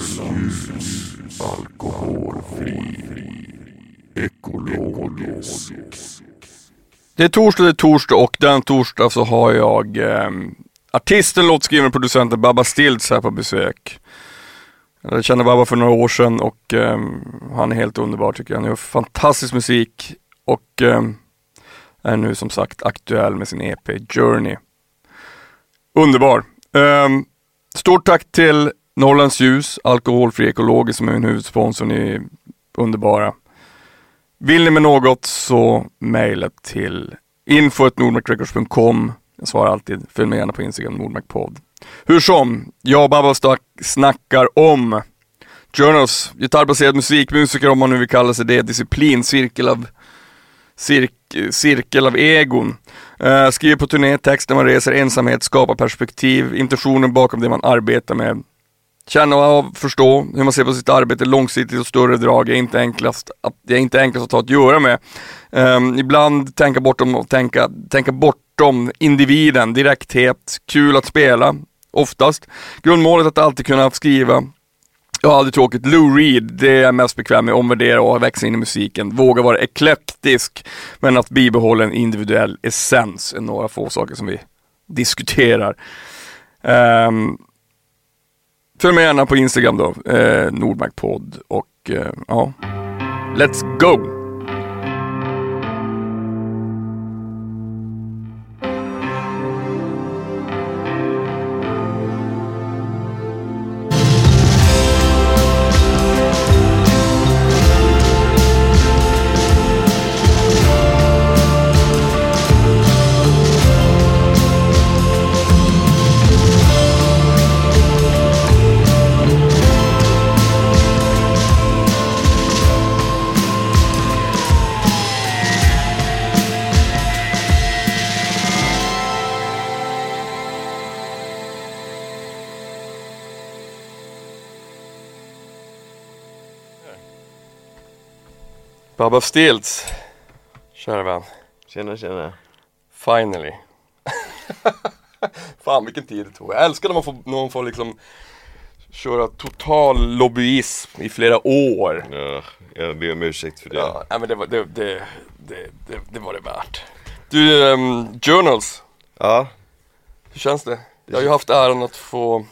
Ljus, alkoholfri, ekologisk. Det är torsdag, det är torsdag och den torsdag så har jag eh, artisten, låtskrivaren och producenten Babba Stilts här på besök. Jag kände Babba för några år sedan och eh, han är helt underbar tycker jag. Han gör fantastisk musik och eh, är nu som sagt aktuell med sin EP Journey. Underbar! Um, stort tack till Norrlands Ljus, alkoholfri ekologisk som är min huvudsponsor. Ni är underbara. Vill ni med något så mejla till info.nordmarkrecords.com. Jag svarar alltid. Följ med gärna på Instagram, Nordmarkpodd. Hur som, jag och Babba snackar om Journals, gitarrbaserad musikmusiker om man nu vill kalla sig det, disciplin, cirkel av cirk, cirkel av egon. Uh, skriver på turné, text när man reser, ensamhet, skapar perspektiv, intentionen bakom det man arbetar med. Känna och förstå hur man ser på sitt arbete långsiktigt och större drag är inte enklast att, det är inte enklast att ha att göra med. Um, ibland tänka bortom och tänka, tänka bortom individen, direkthet, kul att spela, oftast. Grundmålet att alltid kunna skriva jag har aldrig tråkigt. Lou Reed, det är jag mest bekväm med. Omvärdera och växa in i musiken. Våga vara eklektisk, men att bibehålla en individuell essens är några få saker som vi diskuterar. Um, följ med gärna på Instagram då, eh, Nordmarkpodd och eh, ja, let's go! Babba Stilts, kära vän. Tjena tjena. Finally. Fan vilken tid det tog. Jag älskar när man får, när man får liksom köra total lobbyism i flera år. Ja, jag ber om ursäkt för det. Ja, nej, men det var det, det, det, det, det var det värt. Du, um, Journals. Ja. Hur känns det? Jag har ju haft äran att få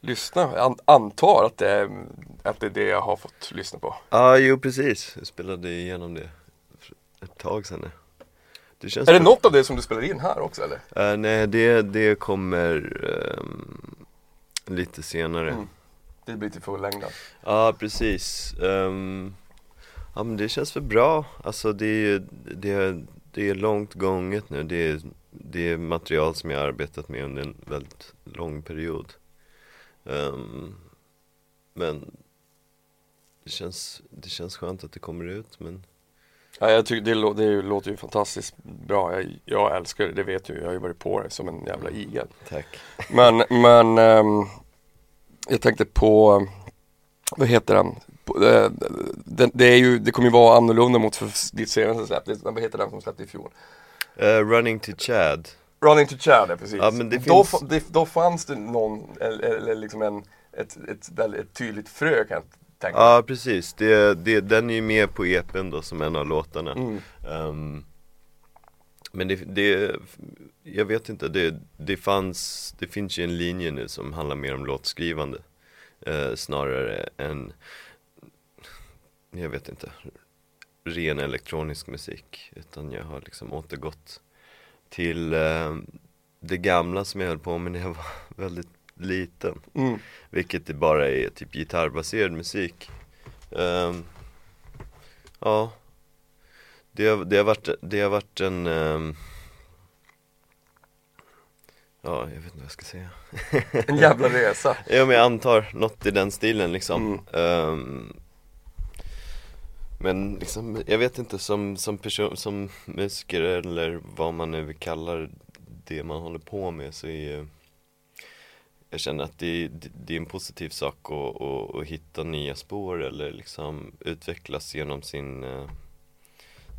lyssna. Jag antar att det, är, att det är det jag har fått lyssna på. Ja, jo precis. Jag spelade igenom det för ett tag sedan. Det är det något av det som du spelar in här också eller? Uh, nej, det, det kommer um, lite senare. Mm. Det blir till fullängden. Ja, precis. Um, ja, men det känns väl bra. Alltså det, det, det är långt gånget nu. Det är, det är material som jag har arbetat med under en väldigt lång period. Um, men det känns, det känns skönt att det kommer ut men Ja, jag tycker det, det låter ju fantastiskt bra. Jag, jag, älskar det, det vet du. Jag har ju varit på det som en jävla igel. Tack. Men, men um, jag tänkte på, vad heter den? Det, det, det, är ju, det kommer ju vara annorlunda mot för ditt senaste släpp. Vad heter den som släppte i fjol? Uh, running to Chad. Running to Chad, precis. Ja, men det då, finns... det, då fanns det någon, eller, eller liksom en, ett, ett väldigt tydligt frö kan jag tänka Ja, precis. Det, det, den är ju med på EPn då som en av låtarna. Mm. Um, men det, det, jag vet inte, det, det fanns, det finns ju en linje nu som handlar mer om låtskrivande eh, Snarare än, jag vet inte, ren elektronisk musik Utan jag har liksom återgått till eh, det gamla som jag höll på med när jag var väldigt liten. Mm. Vilket det bara är typ gitarrbaserad musik. Um, ja, det har, det har varit, det har varit en um, Ja, jag vet inte vad jag ska säga En jävla resa Ja men jag antar något i den stilen liksom mm. um, men liksom, jag vet inte som, som person, som musiker eller vad man nu kallar det man håller på med så är jag känner att det, det är en positiv sak att, att, att, hitta nya spår eller liksom utvecklas genom sin uh,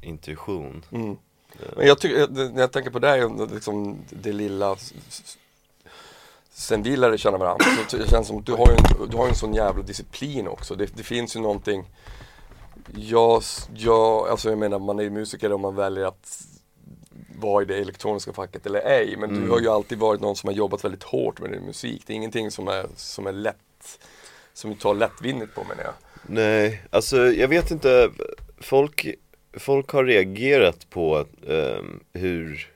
intuition. Mm. Men jag tycker, när jag tänker på det här, liksom det lilla sen vi lärde känna varandra, så det känns som att du har ju en, du har ju en sån jävla disciplin också. Det, det finns ju någonting jag, jag, alltså jag menar man är ju musiker om man väljer att vara i det elektroniska facket eller ej. Men Mm. du har ju alltid varit någon som har jobbat väldigt hårt med din musik. Det är ingenting som är, som är lätt, som du tar lättvindigt på menar jag. Nej, alltså jag vet inte, folk, folk har reagerat på ehm, hur,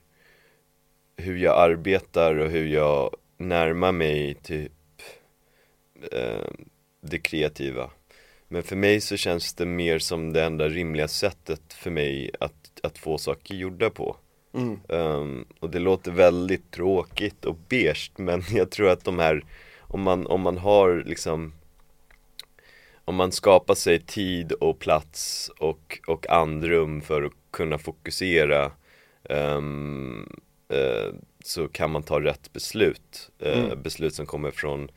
hur jag arbetar och hur jag närmar mig typ ehm, det kreativa. Men för mig så känns det mer som det enda rimliga sättet för mig att, att få saker gjorda på. Mm. Ehm, och det låter väldigt tråkigt och beige men jag tror att de här Om man, om man har liksom Om man skapar sig tid och plats och, och andrum för att kunna fokusera ehm, eh, Så kan man ta rätt beslut eh, Mm. Beslut som kommer från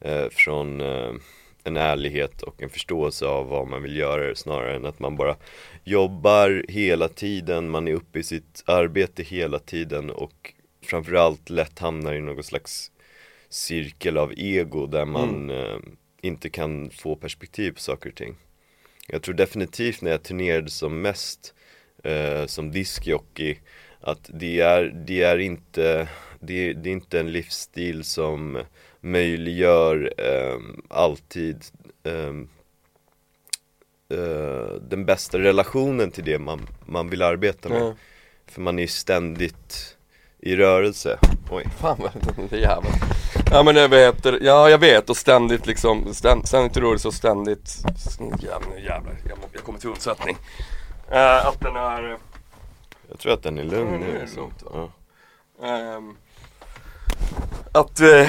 eh, Från en ärlighet och en förståelse av vad man vill göra snarare än att man bara jobbar hela tiden, man är uppe i sitt arbete hela tiden och framförallt lätt hamnar i någon slags cirkel av ego där man eh, inte kan få perspektiv på saker och ting. Jag tror definitivt när jag turnerade som mest eh, som diskjockey att det är, det är inte det det är inte en livsstil som möjliggör eh, alltid eh, eh, den bästa relationen till det man, man vill arbeta med. Ja. För man är jävligt i rörelse. Oj. Fan vad det är. Ja men jag vet, ja jag vet och ständigt liksom, ständ, ständigt rörelse och ständigt, jävlar, jävlar, jag, jag kommer till undsättning. Eh, att den är, Jag tror att den är lugn nu lugnt? Ja. Ehm, att, eh,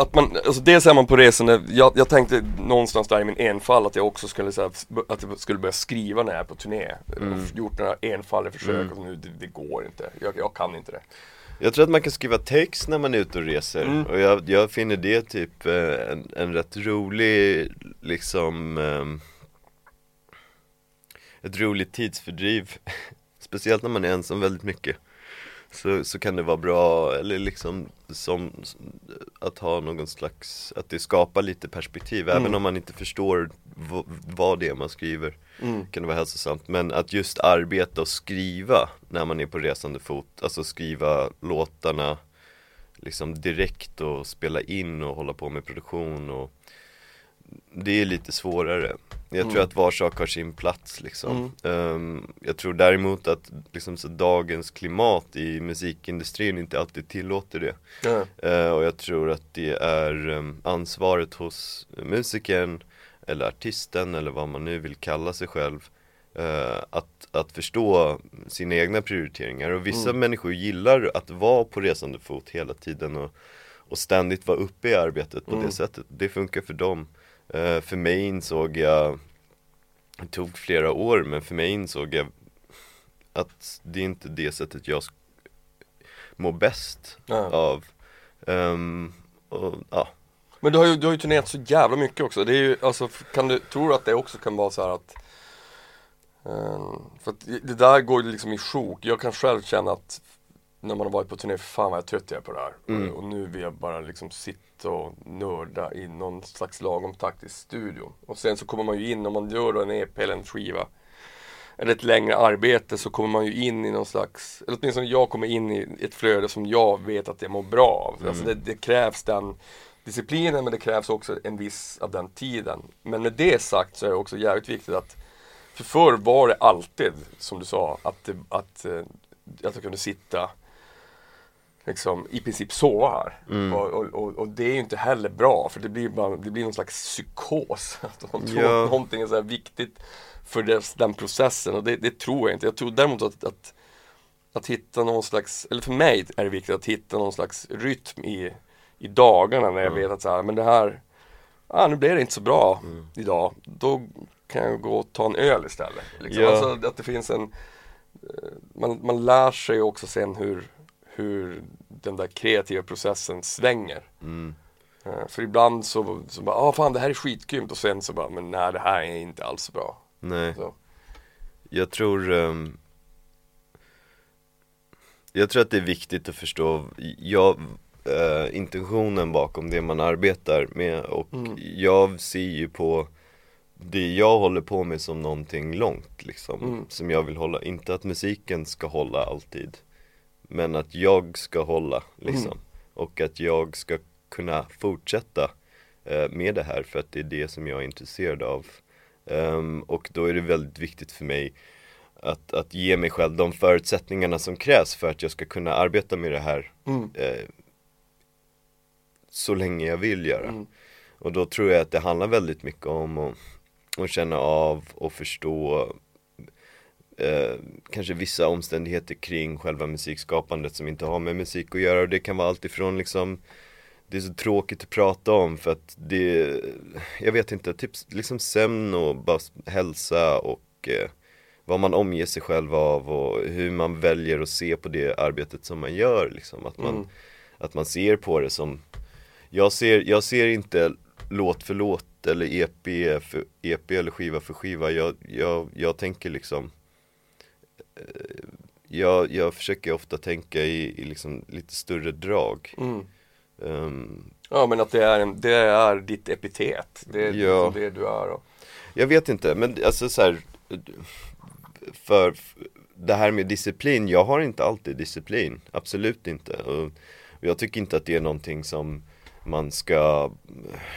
att man, alltså dels är man på resan, jag, jag tänkte någonstans där i min enfall att jag också skulle säga att jag skulle börja skriva när jag är på turné. Mm. Gjort några enfaldiga försök Mm. och så nu, det, det går inte. Jag, jag kan inte det. Jag tror att man kan skriva text när man är ute och reser Mm. och jag, jag finner det typ eh, en, en rätt rolig liksom ehm, Ett roligt tidsfördriv Speciellt när man är ensam väldigt mycket så, så kan det vara bra, eller liksom som att ha någon slags, att det skapar lite perspektiv Mm. Även om man inte förstår vad det är man skriver Mm. kan det vara hälsosamt Men att just arbeta och skriva när man är på resande fot Alltså skriva låtarna liksom direkt och spela in och hålla på med produktion och Det är lite svårare Jag tror Mm. att var sak har sin plats liksom Mm. Ehm, Jag tror däremot att liksom så dagens klimat i musikindustrin inte alltid tillåter det Ja. Eh, och jag tror att det är um, ansvaret hos musikern eller artisten eller vad man nu vill kalla sig själv eh, att, att förstå sina egna prioriteringar och vissa Mm. människor gillar att vara på resande fot hela tiden och, och ständigt vara uppe i arbetet på Mm. det sättet. Det funkar för dem. Eh, för mig insåg jag, det tog flera år men för mig insåg jag att det är inte det sättet jag mår bäst Ja. av. Ehm, och, ja. Men du har ju, du har ju turnerat så jävla mycket också. Det är ju, alltså, kan du, tror du att det också kan vara så här att ehm, För att det där går ju liksom i sjok. Jag kan själv känna att när man har varit på turné, fan vad jag trött jag är på det här. Mm. Och nu vill jag bara liksom sitta och nörda i någon slags lagom takt i studion. Och sen så kommer man ju in, om man gör då en EP eller en skiva eller ett längre arbete så kommer man ju in i någon slags, eller åtminstone jag kommer in i ett flöde som jag vet att jag mår bra av. Mm. Alltså det, det krävs den disciplinen men det krävs också en viss av den tiden. Men med det sagt så är det också jävligt viktigt att för förr var det alltid, som du sa, att, det, att, eh, att jag kunde sitta liksom i princip sova här. Mm. Och, och, och, det är ju inte heller bra för det blir, bara, det blir någon slags psykos. Att de tror Ja. att någonting är så viktigt för dess, den processen och det, det tror jag inte. Jag tror däremot att, att, att hitta någon slags, eller för mig är det viktigt att hitta någon slags rytm i, i dagarna när jag Mm. vet att så här, men det här, ah, nu blev det inte så bra Mm. idag. Då kan jag gå och ta en öl istället. Liksom. Ja. Alltså att det finns en, eh, man, man lär sig också sen hur, hur den där kreativa processen svänger. Mm. För ibland så, så bara, ah fan det här är skitgrymt och sen så bara, men nej det här är inte alls bra. Nej, Så. jag tror ehm, Jag tror att det är viktigt att förstå, jag, eh, intentionen bakom det man arbetar med och jag ser ju på det jag håller på med som någonting långt liksom, Mm. som jag vill hålla, inte att musiken ska hålla alltid Men att jag ska hålla liksom, och att jag ska kunna fortsätta eh, med det här för att det är det som jag är intresserad av Ehm, Och då är det väldigt viktigt för mig att, att ge mig själv de förutsättningarna som krävs för att jag ska kunna arbeta med det här Mm. eh, så länge jag vill göra. Mm. Och då tror jag att det handlar väldigt mycket om att, att känna av och förstå eh, kanske vissa omständigheter kring själva musikskapandet som inte har med musik att göra och det kan vara allt ifrån liksom det är så tråkigt att prata om för att det, jag vet inte, typ liksom sömn och bara hälsa och eh, vad man omger sig själv av och hur man väljer att se på det arbetet som man gör liksom. Att man, Mm. att man ser på det som jag ser, jag ser inte låt för låt eller EP för EP eller skiva för skiva Jag, jag, jag tänker liksom jag, jag försöker ofta tänka i, i liksom lite större drag. Mm. Ehm, Ja men att det är, en, det är ditt epitet, det är Ja. liksom det du är och, Jag vet inte, men alltså så här, För det här med disciplin, jag har inte alltid disciplin, absolut inte. Och jag tycker inte att det är någonting som man ska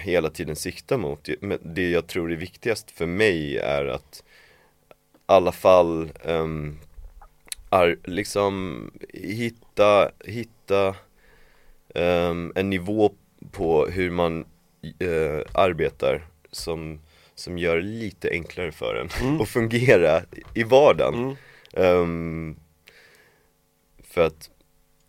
hela tiden sikta mot. Men det jag tror är viktigast för mig är att i alla fall um, är, liksom hitta, hitta ehm, en nivå på hur man eh, arbetar som, som gör det lite enklare för en att fungera i vardagen. Mm. Ehm, för att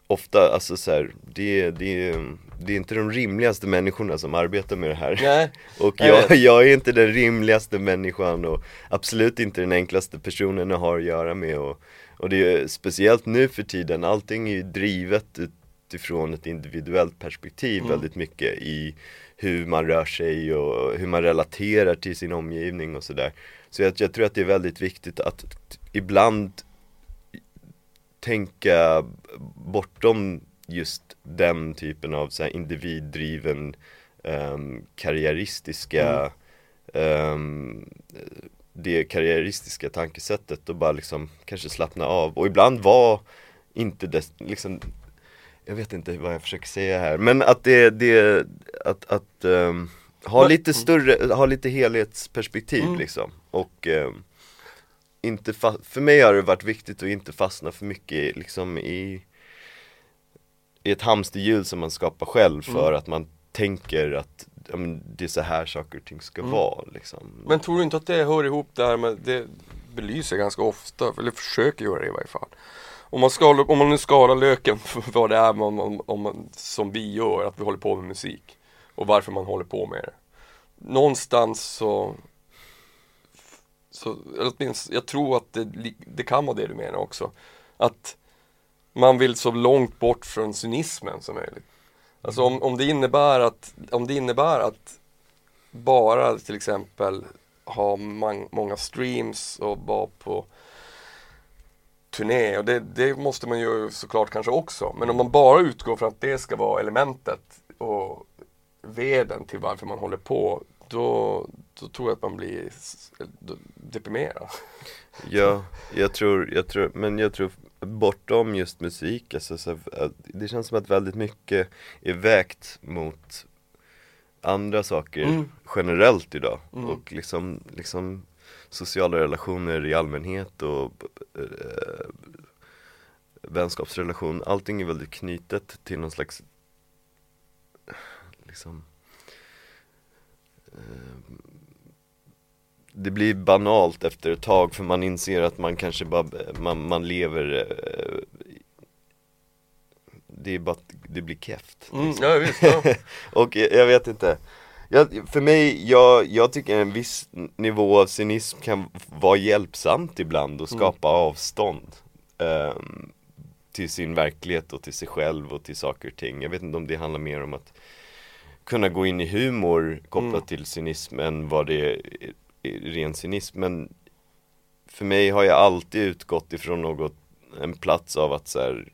ofta, alltså så här, det, det, det är inte de rimligaste människorna som arbetar med det här. Nej, Och Jag jag, är inte den rimligaste människan och absolut inte den enklaste personen jag har att göra med och, och det är speciellt nu för tiden, allting är ju drivet utifrån ett individuellt perspektiv Mm. väldigt mycket i hur man rör sig och hur man relaterar till sin omgivning och sådär Så jag, jag tror att det är väldigt viktigt att ibland tänka bortom just den typen av så här individdriven um, karriäristiska ehm, det karriäristiska tankesättet och bara liksom kanske slappna av. Och ibland var inte det liksom jag vet inte vad jag försöker säga här men att det, det att, att ehm, ha lite större, ha lite helhetsperspektiv Mm. liksom. Och ehm, inte för mig har det varit viktigt att inte fastna för mycket liksom i i ett hamsterhjul som man skapar själv för Mm. att man tänker att ja, det är så här saker och ting ska Mm. vara liksom. men tror du inte att det hör ihop där med, det belyser ganska ofta, eller försöker göra det i varje fall om man, ska, om man nu skalar löken för vad det är man, om, om som vi gör, att vi håller på med musik och varför man håller på med det Någonstans så så, åtminstone, jag tror att det, det kan vara det du menar också Att man vill så långt bort från cynismen som möjligt Alltså om, om det innebär att, om det innebär att bara till exempel ha man, många streams och vara på turné och det, det måste man ju såklart kanske också. Men om man bara utgår från att det ska vara elementet och veden till varför man håller på då, då tror jag att man blir deprimerad. Ja, jag tror, jag tror, men jag tror bortom just musik, alltså, så, att det känns som att väldigt mycket är vägt mot andra saker Mm. generellt idag Mm. och liksom, liksom sociala relationer i allmänhet och eh, vänskapsrelation, allting är väldigt knutet till någon slags liksom eh, det blir banalt efter ett tag för man inser att man kanske bara, man, man lever eh, Det är bara, det blir keft Mm, ja, visst, ja. Och jag, jag vet inte jag, För mig, jag, jag tycker en viss nivå av cynism kan vara hjälpsamt ibland och skapa avstånd ehm, Till sin verklighet och till sig själv och till saker och ting Jag vet inte om det handlar mer om att kunna gå in i humor kopplat Mm. till cynism än vad det ren cynism men för mig har jag alltid utgått ifrån något, en plats av att så här,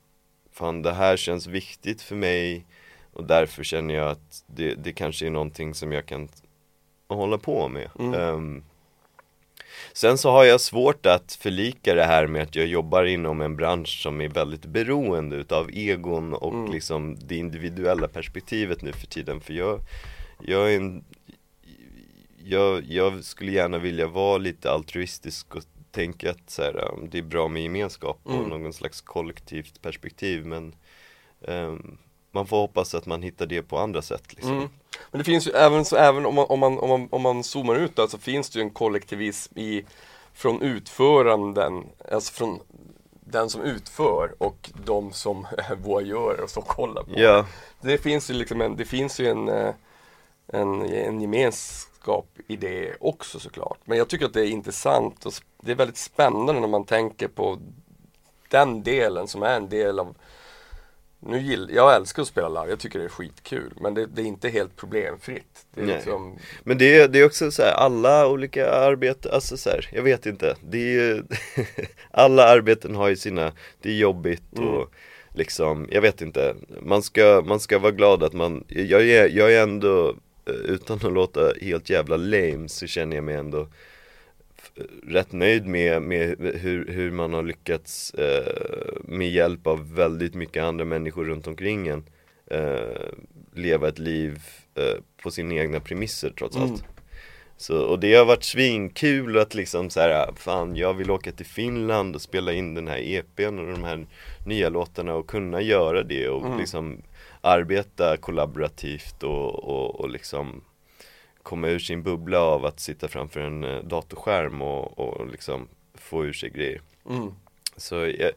fan det här känns viktigt för mig och därför känner jag att det, det kanske är någonting som jag kan hålla på med. Ehm, Sen så har jag svårt att förlika det här med att jag jobbar inom en bransch som är väldigt beroende utav egon och liksom det individuella perspektivet nu för tiden för jag, jag är en jag, jag skulle gärna vilja vara lite altruistisk och tänka att så här, um, det är bra med gemenskap och någon slags kollektivt perspektiv men ehm, man får hoppas att man hittar det på andra sätt liksom. Mm. Men det finns ju även, så, även om, man, om, man, om, man, om man zoomar ut där så finns det ju en kollektivism i från utföranden, alltså från den som utför och de som voyeurer och som kollar på. Ja, Det finns ju liksom en, det finns ju en, eh, en, en gemenskap i det också såklart. Men jag tycker att det är intressant och det är väldigt spännande när man tänker på den delen som är en del av nu gill, jag älskar att spela live, jag tycker det är skitkul men det, det är inte helt problemfritt. Det liksom, Men det är, det är också så här, alla olika arbeten, alltså så här, jag vet inte. Det är ju, alla arbeten har ju sina, det är jobbigt och liksom, jag vet inte. Man ska, man ska vara glad att man, jag är, jag är ändå, utan att låta helt jävla lame så känner jag mig ändå f- rätt nöjd med, med hur, hur man har lyckats eh, med hjälp av väldigt mycket andra människor runt omkring en eh, leva ett liv eh, på sina egna premisser trots allt. Så, och det har varit svinkul att liksom så här, fan jag vill åka till Finland och spela in den här EPn och de här nya låtarna och kunna göra det och liksom arbeta kollaborativt och, och, och liksom komma ur sin bubbla av att sitta framför en eh, datorskärm och, och liksom få ur sig grejer. mm. Så jag,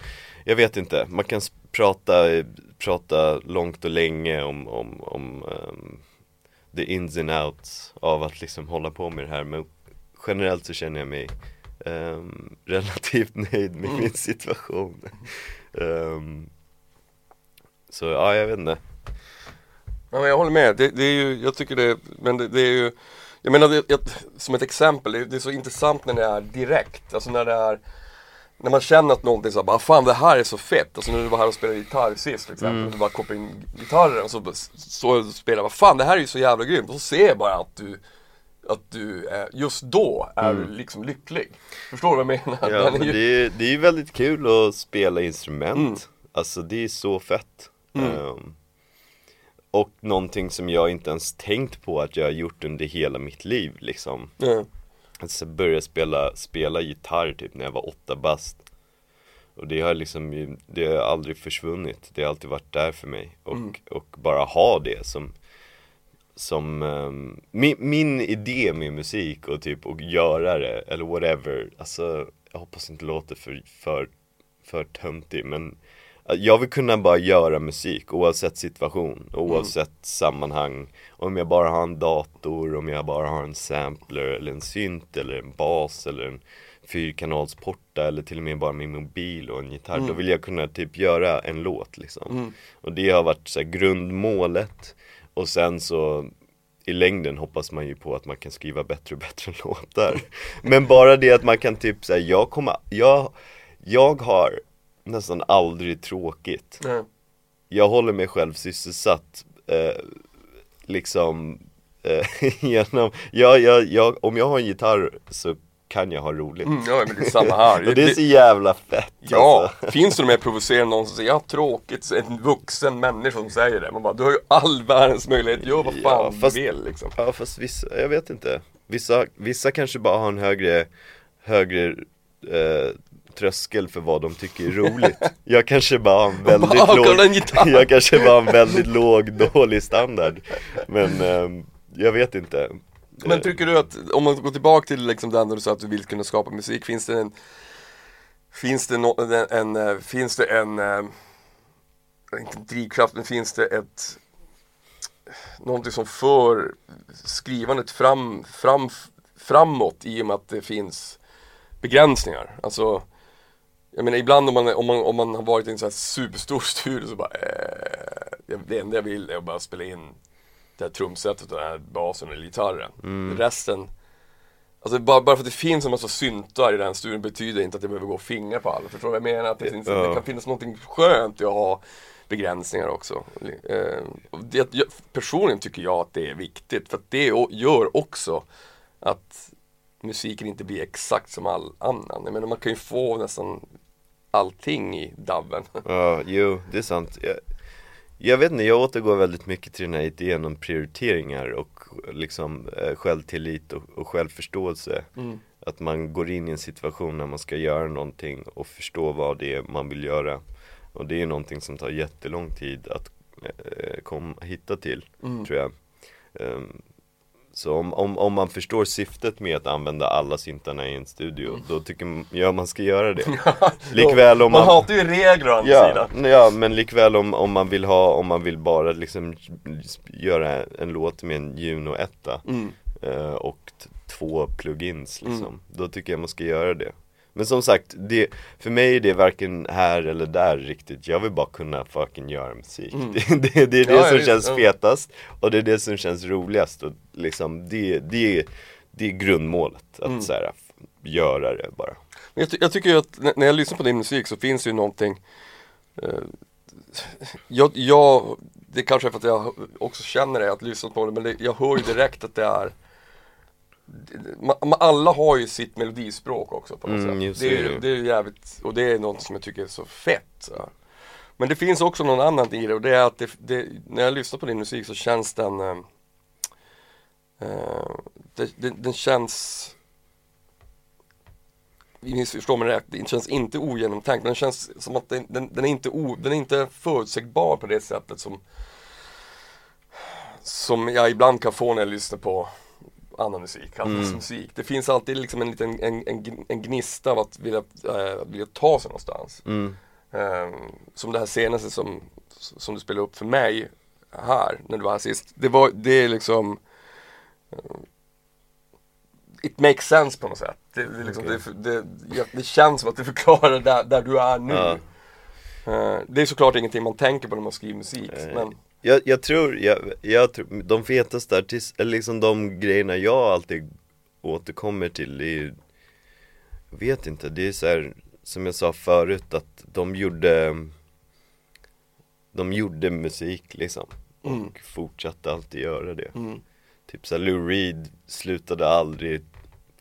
jag vet inte, man kan prata, prata långt och länge om, om, om ehm, the ins and outs av att liksom hålla på med det här men generellt så känner jag mig ehm, relativt nöjd med min situation. Ehm, så ja, jag vet inte. Ja, men jag håller med, det, det är ju, jag tycker det, men det, det är ju Jag menar, det, jag, som ett exempel, det, är så intressant när det är direkt, alltså när det är När man känner att någonting så bara, fan det här är så fett, alltså när du var här och spelade gitarr sist till exempel, du bara kopplar in gitarren och så, så spelar jag, vad fan det här är ju så jävla grymt, och så ser jag bara att du att du just då är du liksom lycklig. Förstår du vad jag menar? Ja, men ju- det, är, det är ju väldigt kul att spela instrument. Alltså det är så fett. Ehm, Och någonting som jag inte ens tänkt på att jag har gjort under hela mitt liv liksom. Ja. Alltså började spela, spela gitarr typ när jag var åtta bast. Och det har liksom, det har aldrig försvunnit. Det har alltid varit där för mig. Och, och bara ha det som som ehm, min, min idé med musik och typ och göra det eller whatever. Alltså jag hoppas inte låter för, för, för töntig men jag vill kunna bara göra musik oavsett situation, oavsett sammanhang. Om jag bara har en dator, om jag bara har en sampler eller en synt eller en bas eller en fyrkanalsporta eller till och med bara min mobil och en gitarr Då vill jag kunna typ göra en låt liksom. Och det har varit så här, grundmålet. Och sen så i längden hoppas man ju på att man kan skriva bättre och bättre låtar. Men bara det att man kan typ säga jag kommer, jag, jag har nästan aldrig tråkigt Ja. Jag håller mig själv sysselsatt eh, Liksom eh, genom, jag, jag, jag, om jag har en gitarr så kan jag ha roligt Mm, ja men det är samma här. Och det är så jävla fett Ja, alltså. finns det något mer provocerande någon som säger jag har tråkigt, en vuxen människa som säger det. Man bara, du har ju all världens möjlighet, gör vad Ja, fan fast- du vill liksom. Ja fast vissa, jag vet inte Vissa, vissa kanske bara har en högre, högre eh, tröskel för vad de tycker är roligt Jag kanske bara har en väldigt bara, låg. Jag kanske bara har en väldigt låg, dålig standard Men ehm, jag vet inte Men tycker du att, om man går tillbaka till liksom den där du sa att du vill kunna skapa musik, finns det en Finns det no, en, en, eh, finns det en, eh, en drivkraft, men finns det ett Någonting som för skrivandet fram, fram, framåt i och med att det finns begränsningar. Alltså jag menar ibland om man, om man, om man har varit i en sån här superstor studio så bara eh, Det enda jag vill är att bara spela in det här trumsetet och den här basen eller gitarren. Resten Alltså bara, bara för att det finns en massa syntar i den studion betyder inte att jag behöver gå och fingra på alla. Förstår du vad jag menar? Att det, finns, Ja. det kan finnas någonting skönt i att ha begränsningar också. Eh, det, jag, personligen tycker jag att det är viktigt för att det gör också att musiken inte blir exakt som all annan. Jag menar man kan ju få nästan allting i dabben. Ja, jo, det är sant. Jag, jag vet inte, jag återgår väldigt mycket till den här idén om prioriteringar och liksom eh, självtillit och, och självförståelse. Att man går in i en situation när man ska göra någonting och förstå vad det är man vill göra. Och det är någonting som tar jättelång tid att eh, kom, hitta till, tror jag. Ehm, så om, om, om man förstår syftet med att använda alla syntarna i en studio, då tycker jag man ska göra det. Likväl om man man hatar ju regler å andra Ja, sidan. ja men likväl om, om man vill ha, om man vill bara liksom göra en låt med en Juno etta Mm. eh, och två plugins liksom, då tycker jag man ska göra det. Men som sagt, det, för mig är det varken här eller där riktigt, jag vill bara kunna fucking göra musik. Det, det, det är det Mm. Ja, som känns ja. fetast och det är det som känns roligast och liksom det, det, det är grundmålet, att Mm. så här, göra det bara. Men Jag, ty- jag tycker att när jag lyssnar på din musik så finns ju någonting eh, jag, jag, det kanske är för att jag också känner det, att lyssna på det, men det, jag hör ju direkt att det är alla har ju sitt melodispråk också på något Mm, sätt. Det, är, det är jävligt, och det är något som jag tycker är så fett. Så. Men det finns också någon annan i det och det är att det, det, när jag lyssnar på din musik så känns den eh, eh, det, det, Den känns Missförstå mig rätt, den känns inte ogenomtänkt men den känns som att den, den, den, är, inte o, den är inte förutsägbar på det sättet som Som jag ibland kan få när jag lyssnar på annan musik, andras musik. Det finns alltid liksom en liten en, en, en gnista av att vilja, äh, vilja ta sig någonstans. Mm. Ehm, som det här senaste som, som du spelade upp för mig här, när du var här sist. Det, var, det är liksom eh, It makes sense på något sätt. Det, det, liksom, Okej. det, det, känns som att det förklarar där, där du är nu. Ja. Eh, det är såklart ingenting man tänker på när man skriver musik. Nej. Men, Jag, jag tror, jag, jag tror, de fetaste artist, eller liksom de grejerna jag alltid återkommer till det är ju, jag vet inte, det är så här, som jag sa förut att de gjorde De gjorde musik liksom och Mm. fortsatte alltid göra det. Mm, Typ såhär Lou Reed slutade aldrig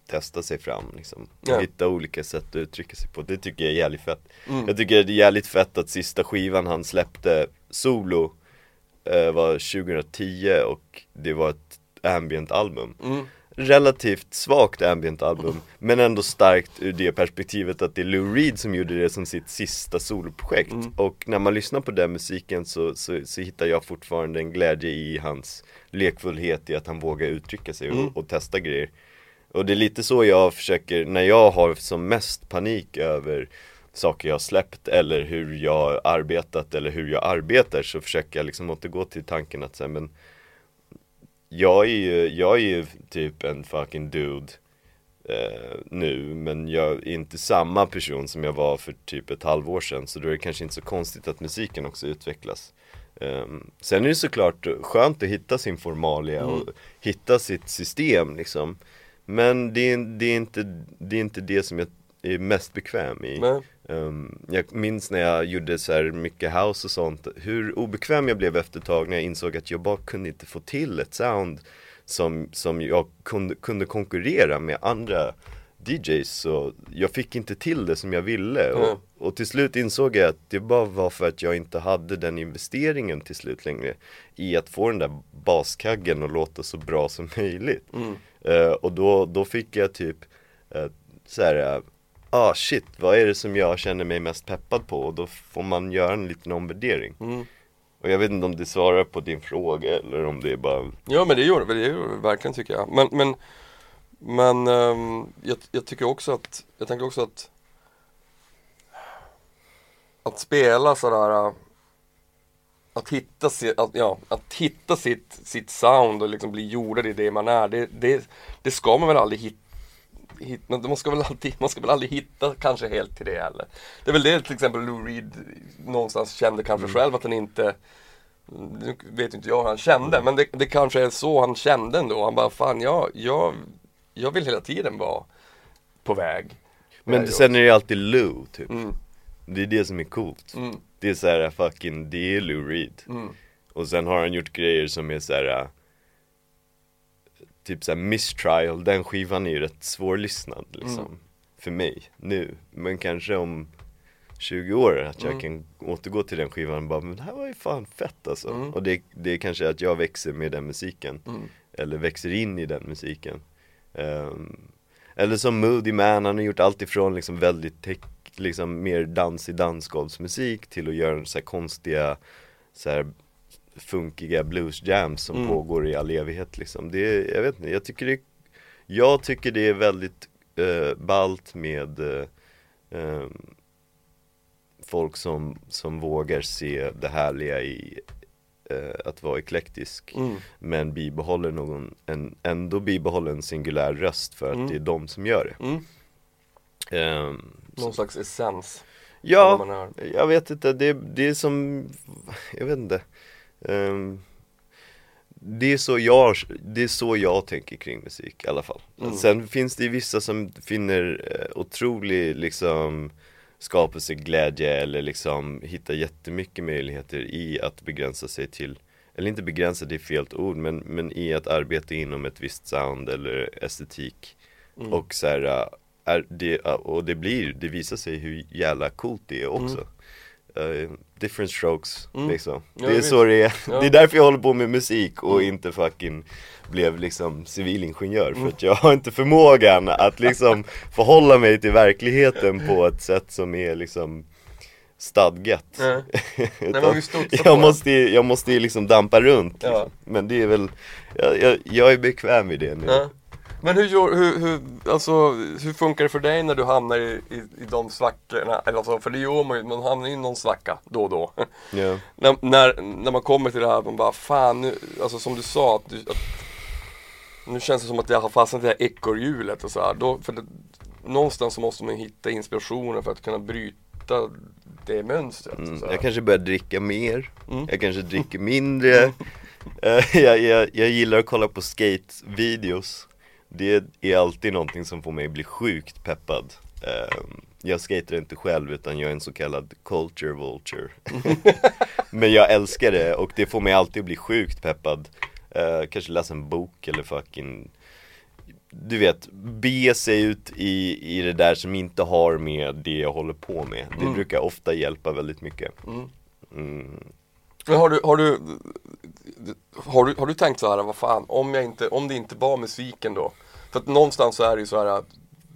testa sig fram liksom Ja. Hitta olika sätt att uttrycka sig på, det tycker jag är jävligt fett. Mm, jag tycker det är jävligt fett att sista skivan han släppte solo var 2010 och det var ett ambient album mm, Relativt svagt ambient album men ändå starkt ur det perspektivet att det är Lou Reed som gjorde det som sitt sista soloprojekt Mm. och när man lyssnar på den musiken så, så, så hittar jag fortfarande en glädje i hans lekfullhet i att han vågar uttrycka sig och, Mm. och testa grejer och det är lite så jag försöker, när jag har som mest panik över saker jag har släppt eller hur jag har arbetat eller hur jag arbetar så försöker jag liksom återgå till tanken att säga men jag är ju, jag är ju typ en fucking dude eh, nu men jag är inte samma person som jag var för typ ett halvår sedan så då är det kanske inte så konstigt att musiken också utvecklas. Ehm, Sen är det såklart skönt att hitta sin formalia och hitta sitt system liksom. Men det är, det är, inte, det är inte det som jag är mest bekväm i. Nej, Ehm, jag minns när jag gjorde så här mycket house och sånt, hur obekväm jag blev efter ett tag när jag insåg att jag bara kunde inte få till ett sound som, som jag kunde, kunde konkurrera med andra DJs så jag fick inte till det som jag ville. Mm. och, och till slut insåg jag att det bara var för att jag inte hade den investeringen till slut längre i att få den där baskaggen att låta så bra som möjligt. Mm, Eh, och då, då fick jag typ uh, så här, eh, ah shit, vad är det som jag känner mig mest peppad på? Och då får man göra en liten omvärdering. mm. Och jag vet inte om det svarar på din fråga eller om det är bara Ja men det gör det, det gör det verkligen tycker jag. Men, men, men ehm, jag, jag tycker också att, jag tänker också att Att spela sådär äh, Att hitta, si- att, ja, att hitta sitt, sitt sound och liksom bli jordad i det man är Det, det, det ska man väl aldrig hitta hit, man ska väl alltid, man ska väl aldrig hitta kanske helt till det heller. Det är väl det till exempel Lou Reed någonstans kände kanske själv att han inte nu vet inte jag hur han kände, men det, det kanske är så han kände ändå. Han bara, fan jag, jag jag vill hela tiden vara på väg. Men Nej, sen är det alltid Lou typ Mm, Det är det som är coolt mm, Det är såhär fucking, det är Lou Reed mm. Och sen har han gjort grejer som är såhär Typ såhär Mistrial, den skivan är ju rätt svårlyssnad liksom Mm. För mig, nu Men kanske om 20 år att jag Mm. kan återgå till den skivan och bara Men det här var ju fan fett alltså Mm. Och det, det är kanske att jag växer med den musiken Mm. Eller växer in i den musiken Ehm, Eller som Moody Man, han har gjort allt ifrån liksom väldigt tech, liksom mer dansig dansgolvsmusik till att göra så här konstiga så här funkiga blues jams som Mm. pågår i all evighet liksom. Det är, jag vet inte, jag tycker det Jag tycker det är väldigt uh, ballt med eh, ehm, folk som, som vågar se det härliga i eh, att vara eklektisk Mm. men bibehåller någon, en, ändå bibehåller en singulär röst för att Mm. det är de som gör det Mm. Ehm, Någon slags essens. Ja, jag vet inte, det, det är som, jag vet inte Ehm, Det är så jag, det är så jag tänker kring musik i alla fall Mm. Sen finns det vissa som finner eh, otrolig liksom skapelseglädje eller liksom hittar jättemycket möjligheter i att begränsa sig till eller inte begränsa, det är fel ord, men, men i att arbeta inom ett visst sound eller estetik Mm. Och så här, äh, är det, och det blir, det visar sig hur jävla coolt det är också Eh, Different strokes Mm. liksom Ja, Det är så det är, Ja. det är därför jag håller på med musik och Mm. inte fucking blev liksom civilingenjör För att jag har inte förmågan att liksom förhålla mig till verkligheten på ett sätt som är liksom stadgat Nej. Jag, måste, jag måste liksom dampa runt liksom. Men det är väl, jag, jag, jag är bekväm i det nu. Men hur, hur, hur, alltså, hur funkar det för dig när du hamnar i, i, i de svackorna? Eller Alltså, för det gör man ju, man hamnar i någon svacka då och då. Ja. när, när, när man kommer till det här, man bara fan nu, alltså som du sa att, du, att Nu känns det som att jag har fastnat i det här ekorrhjulet och så här. Då, för det, Någonstans så måste man hitta inspirationen för att kunna bryta det mönstret. Mm, jag kanske börjar dricka mer, Mm. jag kanske dricker mindre Eh, jag, jag, jag gillar att kolla på skate-videos Det är alltid någonting som får mig bli sjukt peppad Eh, Jag skater inte själv utan jag är en så kallad culture vulture Men jag älskar det och det får mig alltid bli sjukt peppad Eh, Kanske läsa en bok eller fucking du vet, bege sig ut i, i det där som inte har med det jag håller på med Det Mm. brukar ofta hjälpa väldigt mycket Mm. mm. Men har du, har du, har du, har du tänkt så här, vad fan, om, jag inte, om det inte var musiken då? För att någonstans så är det ju så här att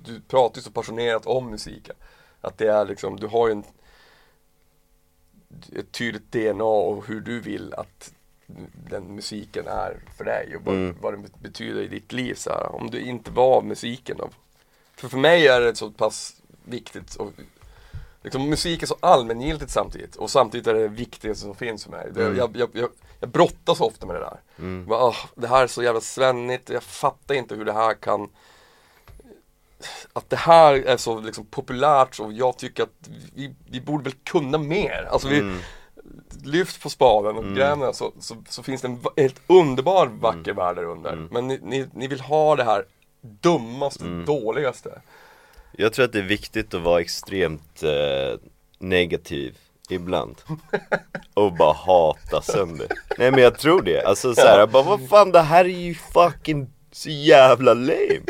du pratar ju så passionerat om musiken. Att det är liksom, du har ju en, ett tydligt DNA och hur du vill att den musiken är för dig och vad, Mm. vad den betyder i ditt liv. Så här. Om du inte var musiken då? För för mig är det så pass viktigt och liksom, musik är så allmängiltigt samtidigt och samtidigt är det det viktigaste som finns för mig. Det, Mm. jag, jag, jag, jag brottas ofta med det där. Mm. Bara, "Åh, det här är så jävla svennigt, jag fattar inte hur det här kan att det här är så liksom populärt och jag tycker att vi, vi borde väl kunna mer. Alltså vi, Mm. lyft på spaden och Mm. gräv så, så, så finns det en helt underbar vacker värld där under. Mm. Men ni, ni, ni vill ha det här dummaste, Mm. dåligaste. Jag tror att det är viktigt att vara extremt eh, negativ ibland Och bara hata sönder Nej men jag tror det, alltså såhär, bara vad fan det här är ju fucking så jävla lame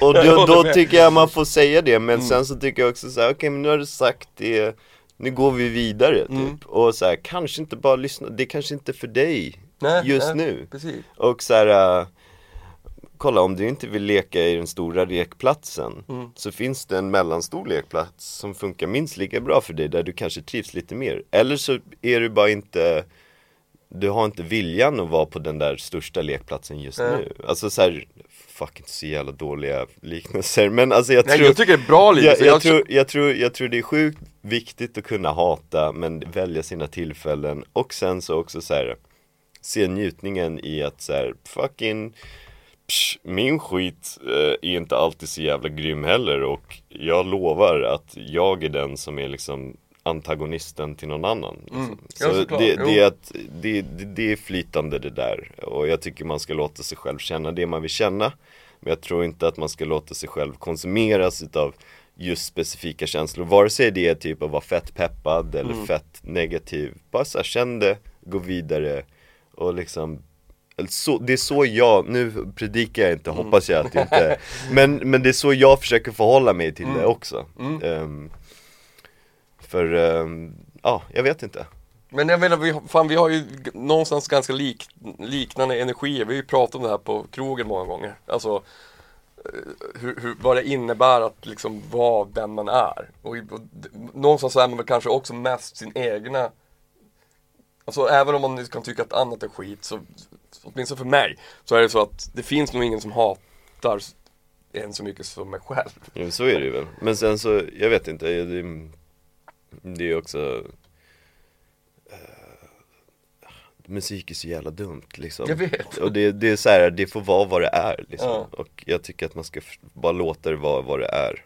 Och Jag då, då tycker jag man får säga det, men Mm. sen så tycker jag också såhär, okej men nu har du sagt det Nu går vi vidare typ, Mm. och såhär, kanske inte bara lyssna, det är kanske inte för dig Nej, just nej, nu Precis. Och så här. Kolla om du inte vill leka i den stora lekplatsen Mm. Så finns det en mellanstor lekplats som funkar minst lika bra för dig där du kanske trivs lite mer Eller så är du bara inte Du har inte viljan att vara på den där största lekplatsen just Nej. nu Alltså så här, Fuck inte så jävla dåliga liknelser men alltså jag Nej, tror jag tycker det är bra liv. jag, så jag, tror, jag, tror, jag tror det är sjukt viktigt att kunna hata men välja sina tillfällen och sen så också så här se njutningen i att så här, fucking psh, min skit eh, är inte alltid så jävla grym heller och jag lovar att jag är den som är liksom antagonisten till någon annan liksom. Mm. Ja, Så det, det, är att, det, det, det är flytande det där och jag tycker man ska låta sig själv känna det man vill känna Men jag tror inte att man ska låta sig själv konsumeras utav just specifika känslor Vare sig det är typ att vara fett peppad eller Mm. fett negativ Bara så här, känn det, gå vidare och liksom så, det är så jag, nu predikar jag inte, Mm. hoppas jag att det inte men, men det är så jag försöker förhålla mig till Mm. det också Ehm, För, ehm, ja, jag vet inte Men jag menar, vi, fan, vi har ju någonstans ganska lik, liknande energier. Vi har ju pratat om det här på krogen många gånger. Alltså eh, hur, hur, vad det innebär att liksom vara den man är. Och, och någonstans är man väl kanske också mest sin egna Alltså även om man kan tycka att annat är skit så Åtminstone för mig Så är det så att det finns nog ingen som hatar en så mycket som mig själv. Ja, så är det ju väl. Men sen så, jag vet inte, det, det är också eh, Musik är så jävla dumt liksom. Jag vet. Och det, det är så här, det får vara vad det är liksom. Ja. Och jag tycker att man ska bara låta det vara vad det är.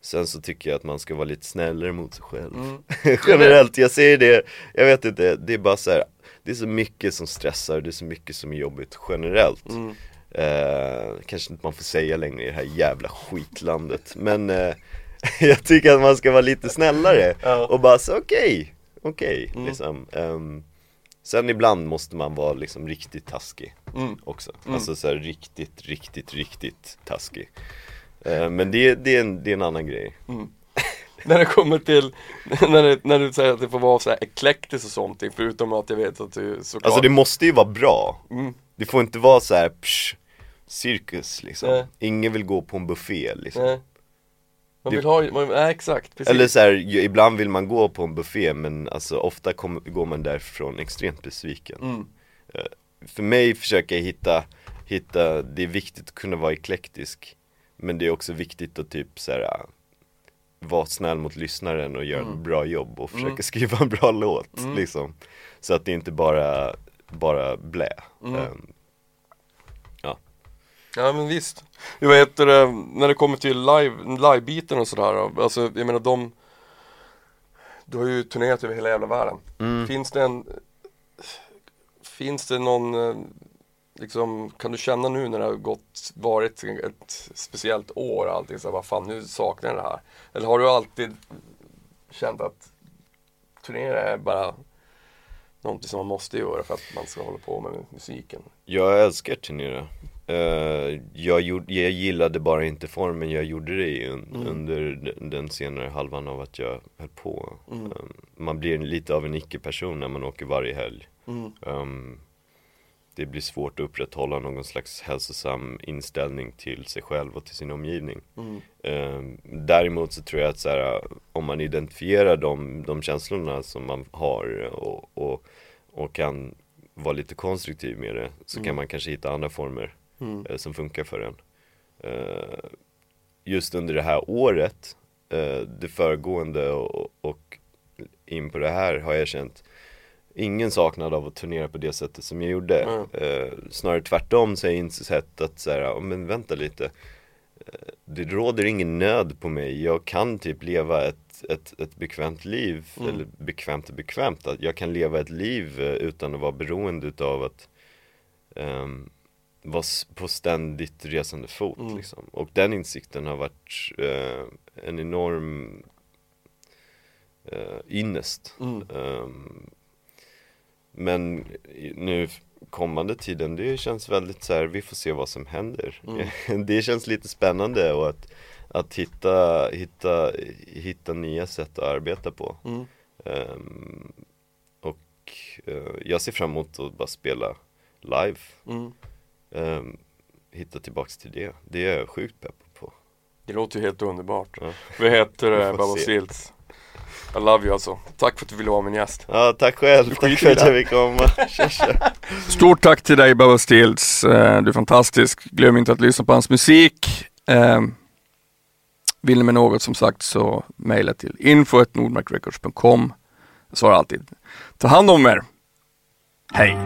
Sen så tycker jag att man ska vara lite snällare mot sig själv. Mm. Generellt, jag säger det, jag vet inte, det är bara så här, Det är så mycket som stressar, det är så mycket som är jobbigt generellt. Mm. Eh, kanske inte man får säga längre i det här jävla skitlandet Men eh, jag tycker att man ska vara lite snällare Ja. och bara så okej, okej Mm. liksom Ehm, Sen ibland måste man vara liksom riktigt taskig Mm. också Mm. Alltså så här riktigt, riktigt, riktigt taskig Eh, Men det, det, är en, det är en annan grej När det kommer till, när, det, när du säger att det får vara så här eklektiskt och sånt, förutom att jag vet att du såklart Alltså det måste ju vara bra mm. Det får inte vara så här psh, cirkus liksom Nej. Ingen vill gå på en buffé liksom Nej. Man vill ha, man, nej exakt, precis. Eller så här, ju- ibland vill man gå på en buffé men alltså ofta kom, går man därifrån extremt besviken Mm. För mig försöker jag hitta, hitta, det är viktigt att kunna vara eklektisk Men det är också viktigt att typ så här, äh, vara snäll mot lyssnaren och göra Mm. ett bra jobb och försöka Mm. skriva en bra låt Mm. liksom Så att det inte bara, bara blä Mm. Ehm, Ja men visst. Jag vet när det kommer till live, live-biten och sådär, alltså jag menar de Du har ju turnerat över hela jävla världen. Mm. Finns det en Finns det någon eh, Liksom, kan du känna nu när det har gått, varit ett speciellt år och allting så här, vad fan nu saknar jag det här? Eller har du alltid känt att turnera är bara någonting som man måste göra för att man ska hålla på med musiken? Jag älskar turnera Eh, jag, gjorde, jag gillade bara inte formen jag gjorde det i un, Mm. under den- senare halvan av att jag höll på Mm. Eh, Man blir lite av en icke-person när man åker varje helg Mm. Ehm, Det blir svårt att upprätthålla någon slags hälsosam inställning till sig själv och till sin omgivning Mm. Ehm, Däremot så tror jag att så här, om man identifierar de, de känslorna som man har och, och, och kan vara lite konstruktiv med det så Mm. kan man kanske hitta andra former Mm. eh, som funkar för en. Eh, just under det här året, eh, det föregående och, och in på det här har jag känt ingen saknad av att turnera på det sättet som jag gjorde. Mm. Eh, snarare tvärtom så har jag insett att så här, men vänta lite. Eh, Det råder ingen nöd på mig. Jag kan typ leva ett, ett, ett bekvämt liv. Mm. Eller bekvämt och bekvämt. Att jag kan leva ett liv eh, utan att vara beroende utav att ehm, vara på ständigt resande fot Mm. liksom. Och den insikten har varit eh, en enorm eh, ynnest. Mm. Men nu kommande tiden, det känns väldigt så här, vi får se vad som händer. Mm. det känns lite spännande och att, att hitta, hitta, hitta nya sätt att arbeta på. Mm. Ehm, och eh, jag ser fram emot att bara spela live. Mm. Ehm, hitta tillbaks till det. Det är jag sjukt pepp på. Det låter ju helt underbart. Ja. Vad heter det. Stilts? I love you alltså. Tack för att du ville vara min gäst. Ja, tack själv. Tack för att jag fick komma. Stort tack till dig Babba Stills. Eh, Du är fantastisk. Glöm inte att lyssna på hans musik. Eh, Vill ni med något som sagt så mejla till info.nordmarkrecords.com Jag svarar alltid. Ta hand om er. Hej!